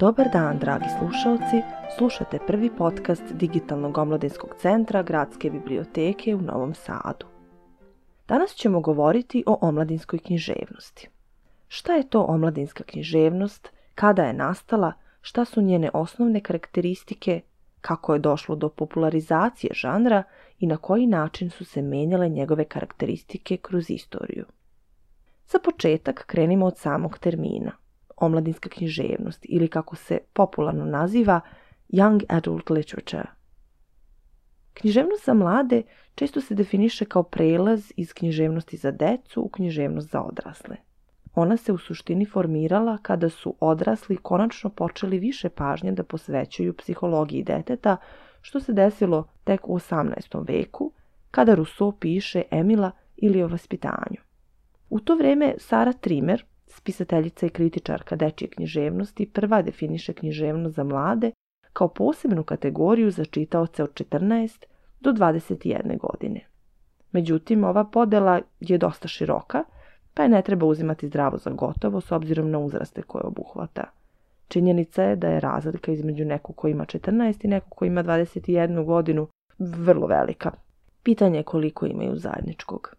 Dobar dan, dragi slušalci. Slušate prvi podcast Digitalnog omladinskog centra Gradske biblioteke u Novom Sadu. Danas ćemo govoriti o omladinskoj književnosti. Šta je to omladinska književnost, kada je nastala, šta su njene osnovne karakteristike, kako je došlo do popularizacije žanra i na koji način su se menjale njegove karakteristike kroz istoriju. Za početak krenimo od samog termina – omladinska književnost ili kako se popularno naziva Young Adult Literature. Književnost za mlade često se definiše kao prelaz iz književnosti za decu u književnost za odrasle. Ona se u suštini formirala kada su odrasli konačno počeli više pažnje da posvećuju psihologiji deteta, što se desilo tek u 18. veku, kada Rousseau piše Emila ili o vaspitanju. U to vreme Sara Trimer, spisateljica i kritičarka dečje književnosti, prva definiše književnost za mlade kao posebnu kategoriju za čitaoce od 14 do 21 godine. Međutim, ova podela je dosta široka, pa je ne treba uzimati zdravo za gotovo s obzirom na uzraste koje obuhvata. Činjenica je da je razlika između nekog ko ima 14 i nekog ko ima 21 godinu vrlo velika. Pitanje je koliko imaju zajedničkog.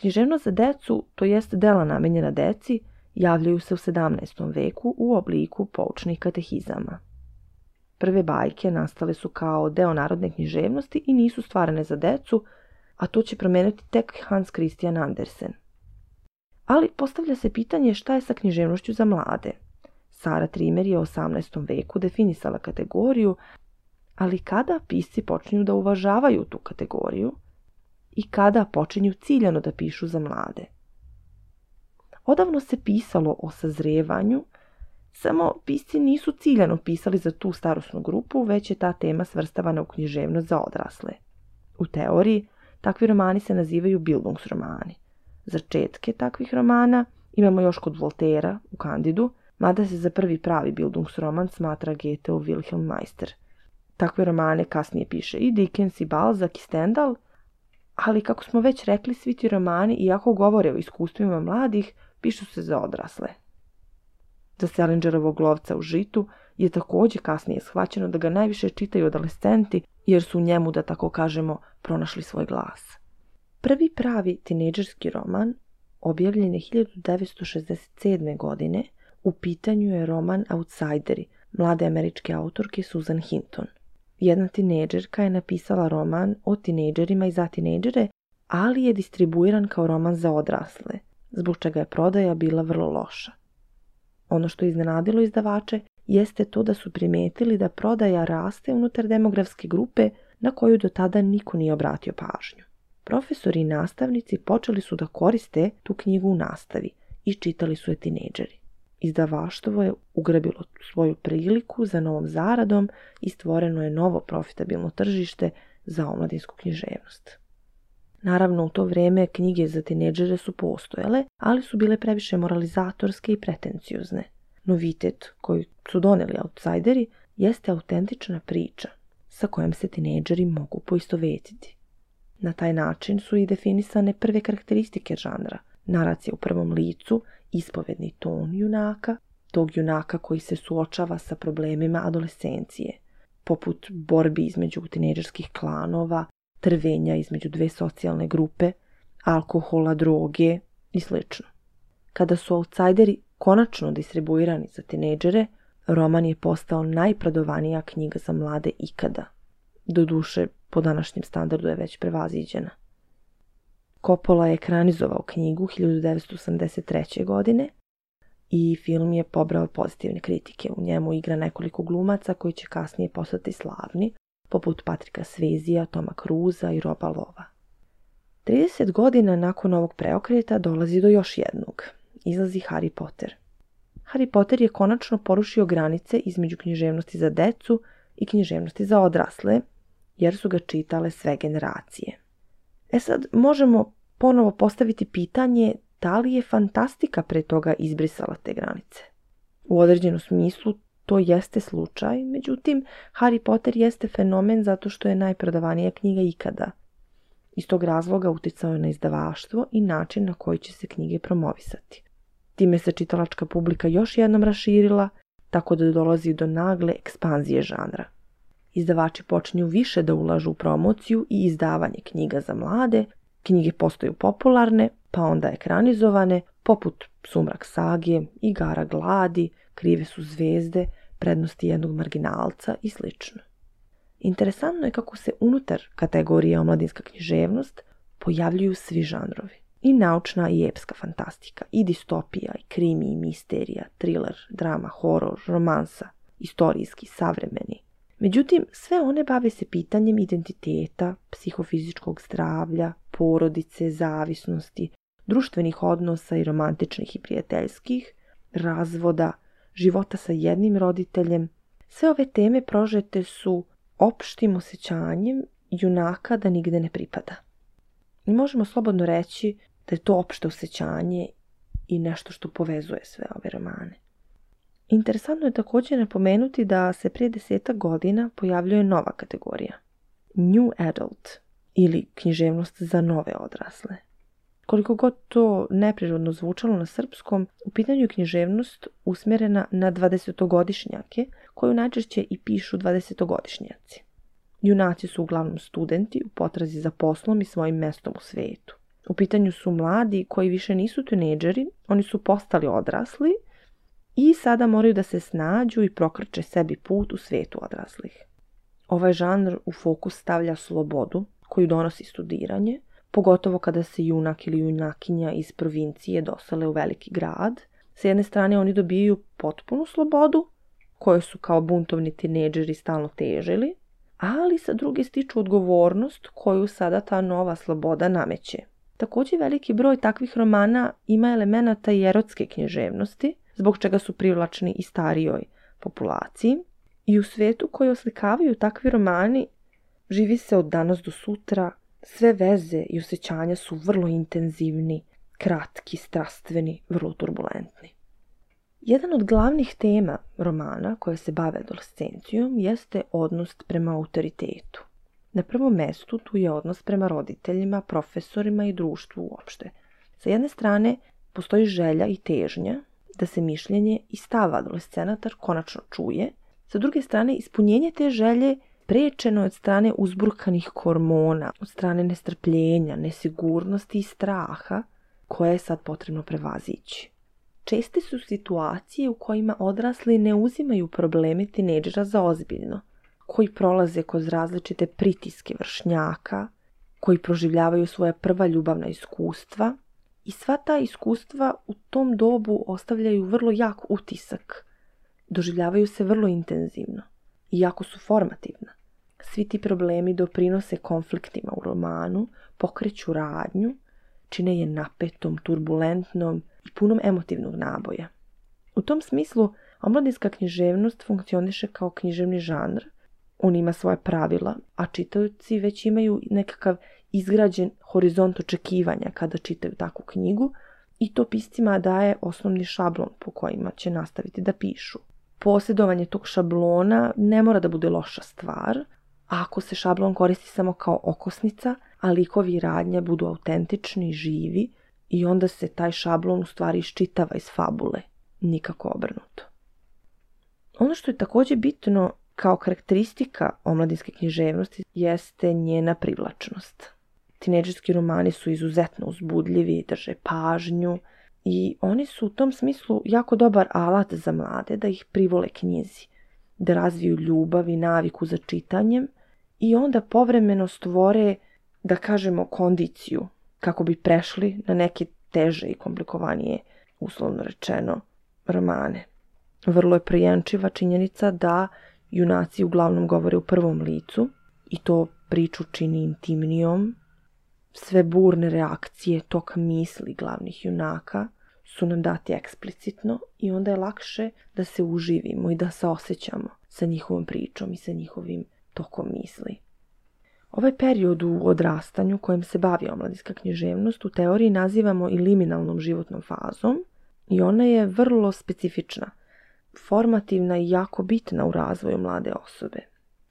Književnost za decu, to jest dela namenjena deci, javljaju se u 17. veku u obliku poučnih katehizama. Prve bajke nastale su kao deo narodne književnosti i nisu stvarane za decu, a to će promeniti tek Hans Christian Andersen. Ali postavlja se pitanje šta je sa književnošću za mlade. Sara Trimer je u 18. veku definisala kategoriju, ali kada pisci počinju da uvažavaju tu kategoriju – i kada počinju ciljano da pišu za mlade. Odavno se pisalo o sazrevanju, samo pisci nisu ciljano pisali za tu starosnu grupu, već je ta tema svrstavana u književnost za odrasle. U teoriji, takvi romani se nazivaju Bildungsromani. Začetke takvih romana imamo još kod Voltera u Kandidu, mada se za prvi pravi Bildungsroman smatra Goethe Wilhelm Meister. Takve romane kasnije piše i Dickens i Balzac i Stendhal – ali kako smo već rekli, svi ti romani, iako govore o iskustvima mladih, pišu se za odrasle. Za Selingerovog lovca u žitu je takođe kasnije shvaćeno da ga najviše čitaju adolescenti, jer su u njemu, da tako kažemo, pronašli svoj glas. Prvi pravi tinejdžerski roman objavljen je 1967. godine, u pitanju je roman Outsideri, mlade američke autorke Susan Hinton – Jedna tinejdžerka je napisala roman o tinejdžerima i za tinejdžere, ali je distribuiran kao roman za odrasle, zbog čega je prodaja bila vrlo loša. Ono što je iznenadilo izdavače jeste to da su primetili da prodaja raste unutar demografske grupe na koju do tada niko nije obratio pažnju. Profesori i nastavnici počeli su da koriste tu knjigu u nastavi i čitali su je tinejdžeri. Izdavaštvo je ugrabilo svoju priliku za novom zaradom i stvoreno je novo profitabilno tržište za omladinsku književnost. Naravno, u to vreme knjige za tineđere su postojale, ali su bile previše moralizatorske i pretenciozne. Novitet koji su doneli outsideri jeste autentična priča sa kojom se tineđeri mogu poistovetiti. Na taj način su i definisane prve karakteristike žanra, naracija u prvom licu ispovedni ton junaka, tog junaka koji se suočava sa problemima adolescencije, poput borbi između tinejdžerskih klanova, trvenja između dve socijalne grupe, alkohola, droge i sl. Kada su outsideri konačno distribuirani za tinejdžere, roman je postao najprodovanija knjiga za mlade ikada. Doduše, po današnjem standardu je već prevaziđena. Coppola je ekranizovao knjigu 1983. godine i film je pobrao pozitivne kritike. U njemu igra nekoliko glumaca koji će kasnije postati slavni, poput Patrika Svezija, Toma Cruza i Roba Lova. 30 godina nakon ovog preokreta dolazi do još jednog. Izlazi Harry Potter. Harry Potter je konačno porušio granice između književnosti za decu i književnosti za odrasle, jer su ga čitale sve generacije. E sad, možemo ponovo postaviti pitanje da li je fantastika pre toga izbrisala te granice. U određenom smislu to jeste slučaj, međutim Harry Potter jeste fenomen zato što je najprodavanija knjiga ikada. Iz tog razloga uticao je na izdavaštvo i način na koji će se knjige promovisati. Time se čitalačka publika još jednom raširila, tako da dolazi do nagle ekspanzije žanra. Izdavači počinju više da ulažu u promociju i izdavanje knjiga za mlade, knjige postaju popularne, pa onda ekranizovane, poput Sumrak sage, Igara gladi, Krive su zvezde, Prednosti jednog marginalca i sl. Interesantno je kako se unutar kategorije omladinska književnost pojavljuju svi žanrovi. I naučna i epska fantastika, i distopija, i krimi, i misterija, thriller, drama, horor, romansa, istorijski, savremeni. Međutim, sve one bave se pitanjem identiteta, psihofizičkog zdravlja, porodice, zavisnosti, društvenih odnosa i romantičnih i prijateljskih, razvoda, života sa jednim roditeljem. Sve ove teme prožete su opštim osjećanjem junaka da nigde ne pripada. I možemo slobodno reći da je to opšte osjećanje i nešto što povezuje sve ove romane. Interesantno je također napomenuti da se prije deseta godina pojavljuje nova kategorija. New Adult ili književnost za nove odrasle. Koliko god to neprirodno zvučalo na srpskom, u pitanju je književnost usmjerena na 20-godišnjake, koju najčešće i pišu 20-godišnjaci. Junaci su uglavnom studenti u potrazi za poslom i svojim mestom u svetu. U pitanju su mladi koji više nisu tineđeri, oni su postali odrasli i sada moraju da se snađu i prokrče sebi put u svetu odraslih. Ovaj žanr u fokus stavlja slobodu koju donosi studiranje, pogotovo kada se junak ili junakinja iz provincije dosele u veliki grad. Sa jedne strane oni dobijaju potpunu slobodu, koje su kao buntovni tineđeri stalno težili, ali sa druge stiču odgovornost koju sada ta nova sloboda nameće. Također veliki broj takvih romana ima elemenata i erotske književnosti, zbog čega su privlačni i starijoj populaciji. I u svetu koji oslikavaju takvi romani živi se od danas do sutra, sve veze i osjećanja su vrlo intenzivni, kratki, strastveni, vrlo turbulentni. Jedan od glavnih tema romana koje se bave adolescencijom jeste odnos prema autoritetu. Na prvom mestu tu je odnos prema roditeljima, profesorima i društvu uopšte. Sa jedne strane postoji želja i težnja da se mišljenje i stav adolescenata konačno čuje, sa druge strane ispunjenje te želje prečeno je od strane uzburkanih hormona, od strane nestrpljenja, nesigurnosti i straha koje je sad potrebno prevazići. Česte su situacije u kojima odrasli ne uzimaju probleme tineđera za ozbiljno, koji prolaze kroz različite pritiske vršnjaka, koji proživljavaju svoja prva ljubavna iskustva i sva ta iskustva u tom dobu ostavljaju vrlo jak utisak, doživljavaju se vrlo intenzivno i jako su formativna. Svi ti problemi doprinose konfliktima u romanu, pokreću radnju, čine je napetom, turbulentnom i punom emotivnog naboja. U tom smislu, omladinska književnost funkcioniše kao književni žanr. On ima svoje pravila, a čitajući već imaju nekakav izgrađen horizont očekivanja kada čitaju takvu knjigu i to piscima daje osnovni šablon po kojima će nastaviti da pišu. Posjedovanje tog šablona ne mora da bude loša stvar, ako se šablon koristi samo kao okosnica, a likovi i radnje budu autentični, živi, i onda se taj šablon u stvari iščitava iz fabule, nikako obrnuto. Ono što je također bitno kao karakteristika omladinske književnosti jeste njena privlačnost. Tineđerski romani su izuzetno uzbudljivi, drže pažnju i oni su u tom smislu jako dobar alat za mlade da ih privole knjizi, da razviju ljubav i naviku za čitanjem i onda povremeno stvore, da kažemo, kondiciju kako bi prešli na neke teže i komplikovanije, uslovno rečeno, romane. Vrlo je prijenčiva činjenica da junaci uglavnom govore u prvom licu i to priču čini intimnijom. Sve burne reakcije, tok misli glavnih junaka su nam dati eksplicitno i onda je lakše da se uživimo i da se osjećamo sa njihovom pričom i sa njihovim tokom misli. Ovaj period u odrastanju kojim se bavi omladinska književnost u teoriji nazivamo i liminalnom životnom fazom i ona je vrlo specifična, formativna i jako bitna u razvoju mlade osobe.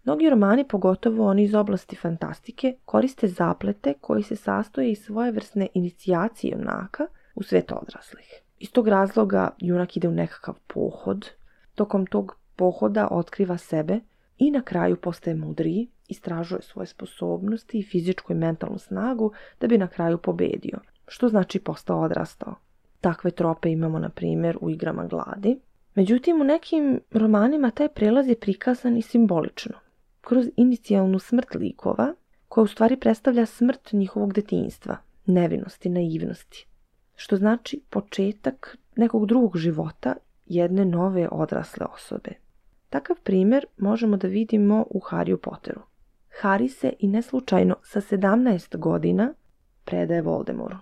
Mnogi romani, pogotovo oni iz oblasti fantastike, koriste zaplete koji se sastoje iz svojevrsne inicijacije junaka u svet odraslih. Iz tog razloga junak ide u nekakav pohod, tokom tog pohoda otkriva sebe i na kraju postaje mudriji, istražuje svoje sposobnosti i fizičku i mentalnu snagu da bi na kraju pobedio, što znači postao odrastao. Takve trope imamo, na primjer, u igrama gladi. Međutim, u nekim romanima taj prelaz je prikazan i simbolično. Kroz inicijalnu smrt likova, koja u stvari predstavlja smrt njihovog detinjstva, nevinosti, naivnosti. Što znači početak nekog drugog života jedne nove odrasle osobe. Takav primjer možemo da vidimo u Harryu Potteru. Harry se i neslučajno sa 17 godina predaje Voldemortu.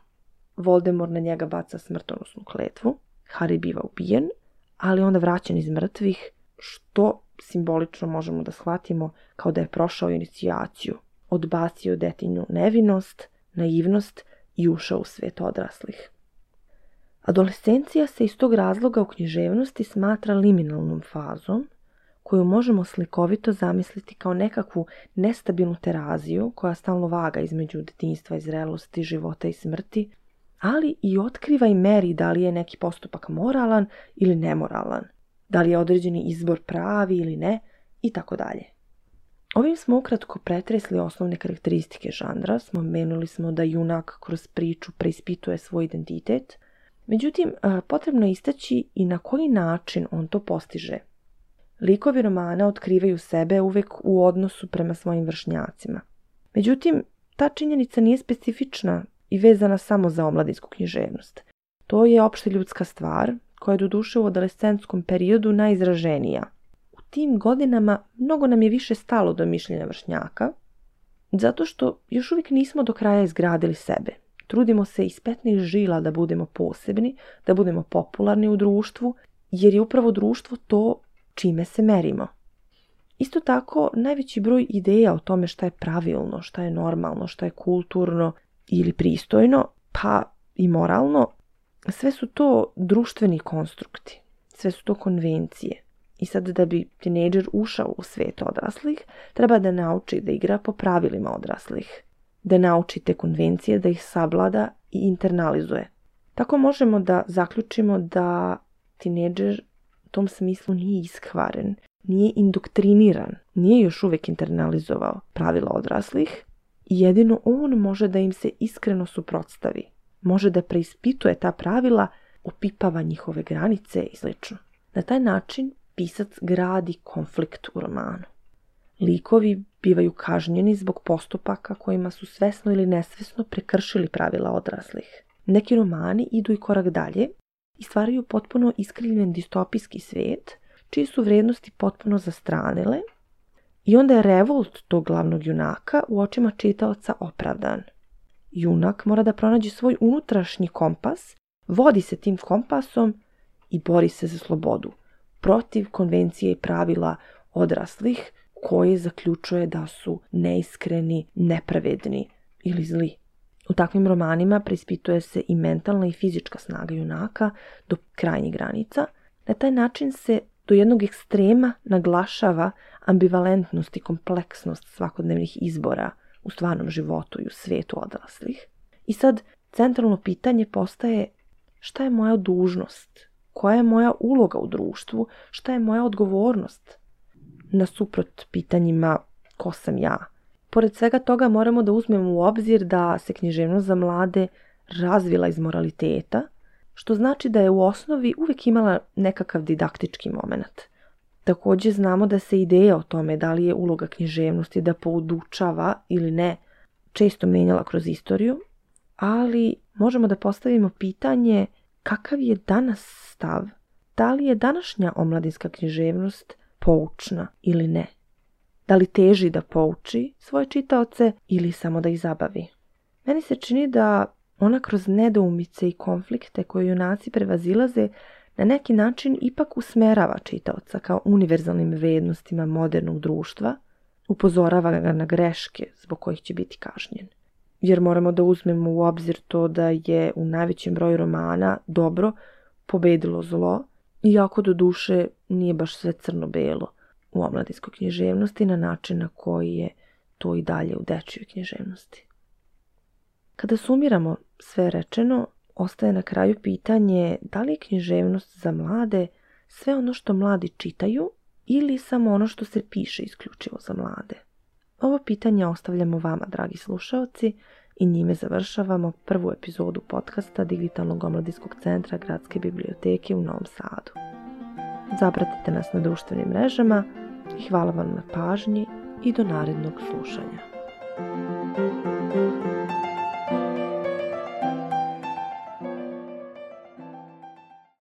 Voldemort na njega baca smrtonosnu kletvu, Harry biva ubijen, ali onda vraćan iz mrtvih, što simbolično možemo da shvatimo kao da je prošao inicijaciju, odbacio detinju nevinost, naivnost i ušao u svet odraslih. Adolescencija se iz tog razloga u književnosti smatra liminalnom fazom, koju možemo slikovito zamisliti kao nekakvu nestabilnu teraziju koja stalno vaga između detinjstva i zrelosti, života i smrti, ali i otkriva i meri da li je neki postupak moralan ili nemoralan, da li je određeni izbor pravi ili ne i tako dalje. Ovim smo ukratko pretresli osnovne karakteristike žanra, spomenuli smo da junak kroz priču preispituje svoj identitet, međutim potrebno je istaći i na koji način on to postiže. Likovi romana otkrivaju sebe uvek u odnosu prema svojim vršnjacima. Međutim, ta činjenica nije specifična i vezana samo za omladinsku književnost. To je opšte ljudska stvar, koja je do duše u adolescentskom periodu najizraženija. U tim godinama mnogo nam je više stalo do mišljenja vršnjaka, zato što još uvijek nismo do kraja izgradili sebe. Trudimo se iz petnih žila da budemo posebni, da budemo popularni u društvu, jer je upravo društvo to čime se merimo. Isto tako, najveći broj ideja o tome šta je pravilno, šta je normalno, šta je kulturno ili pristojno, pa i moralno, sve su to društveni konstrukti, sve su to konvencije. I sad da bi tinejdžer ušao u svet odraslih, treba da nauči da igra po pravilima odraslih, da nauči te konvencije, da ih savlada i internalizuje. Tako možemo da zaključimo da tinejdžer u tom smislu nije iskvaren, nije indoktriniran, nije još uvijek internalizovao pravila odraslih i jedino on može da im se iskreno suprotstavi. Može da preispituje ta pravila, opipava njihove granice i sl. Na taj način pisac gradi konflikt u romanu. Likovi bivaju kažnjeni zbog postupaka kojima su svesno ili nesvesno prekršili pravila odraslih. Neki romani idu i korak dalje i stvaraju potpuno iskrivljen distopijski svijet, čije su vrednosti potpuno zastranile i onda je revolt tog glavnog junaka u očima čitaoca opravdan. Junak mora da pronađe svoj unutrašnji kompas, vodi se tim kompasom i bori se za slobodu, protiv konvencije i pravila odraslih koje zaključuje da su neiskreni, nepravedni ili zli. U takvim romanima preispituje se i mentalna i fizička snaga junaka do krajnjih granica. Na taj način se do jednog ekstrema naglašava ambivalentnost i kompleksnost svakodnevnih izbora u stvarnom životu i u svetu odraslih. I sad centralno pitanje postaje šta je moja dužnost, koja je moja uloga u društvu, šta je moja odgovornost nasuprot pitanjima ko sam ja, Pored svega toga moramo da uzmemo u obzir da se književnost za mlade razvila iz moraliteta, što znači da je u osnovi uvijek imala nekakav didaktički moment. Također znamo da se ideja o tome da li je uloga književnosti da poudučava ili ne često menjala kroz istoriju, ali možemo da postavimo pitanje kakav je danas stav, da li je današnja omladinska književnost poučna ili ne da li teži da pouči svoje čitaoce ili samo da ih zabavi. Meni se čini da ona kroz nedoumice i konflikte koje junaci prevazilaze na neki način ipak usmerava čitaoca kao univerzalnim vrednostima modernog društva, upozorava ga na greške zbog kojih će biti kažnjen. Jer moramo da uzmemo u obzir to da je u najvećem broju romana dobro pobedilo zlo, iako do duše nije baš sve crno-belo u omladinskoj književnosti na način na koji je to i dalje u dečjoj književnosti. Kada sumiramo sve rečeno, ostaje na kraju pitanje da li je književnost za mlade sve ono što mladi čitaju ili samo ono što se piše isključivo za mlade? Ovo pitanje ostavljamo vama, dragi slušaoci, i njime završavamo prvu epizodu podcasta Digitalnog omladinskog centra Gradske biblioteke u Novom Sadu. Zapratite nas na društvenim mrežama i hvala vam na pažnji i do narednog slušanja.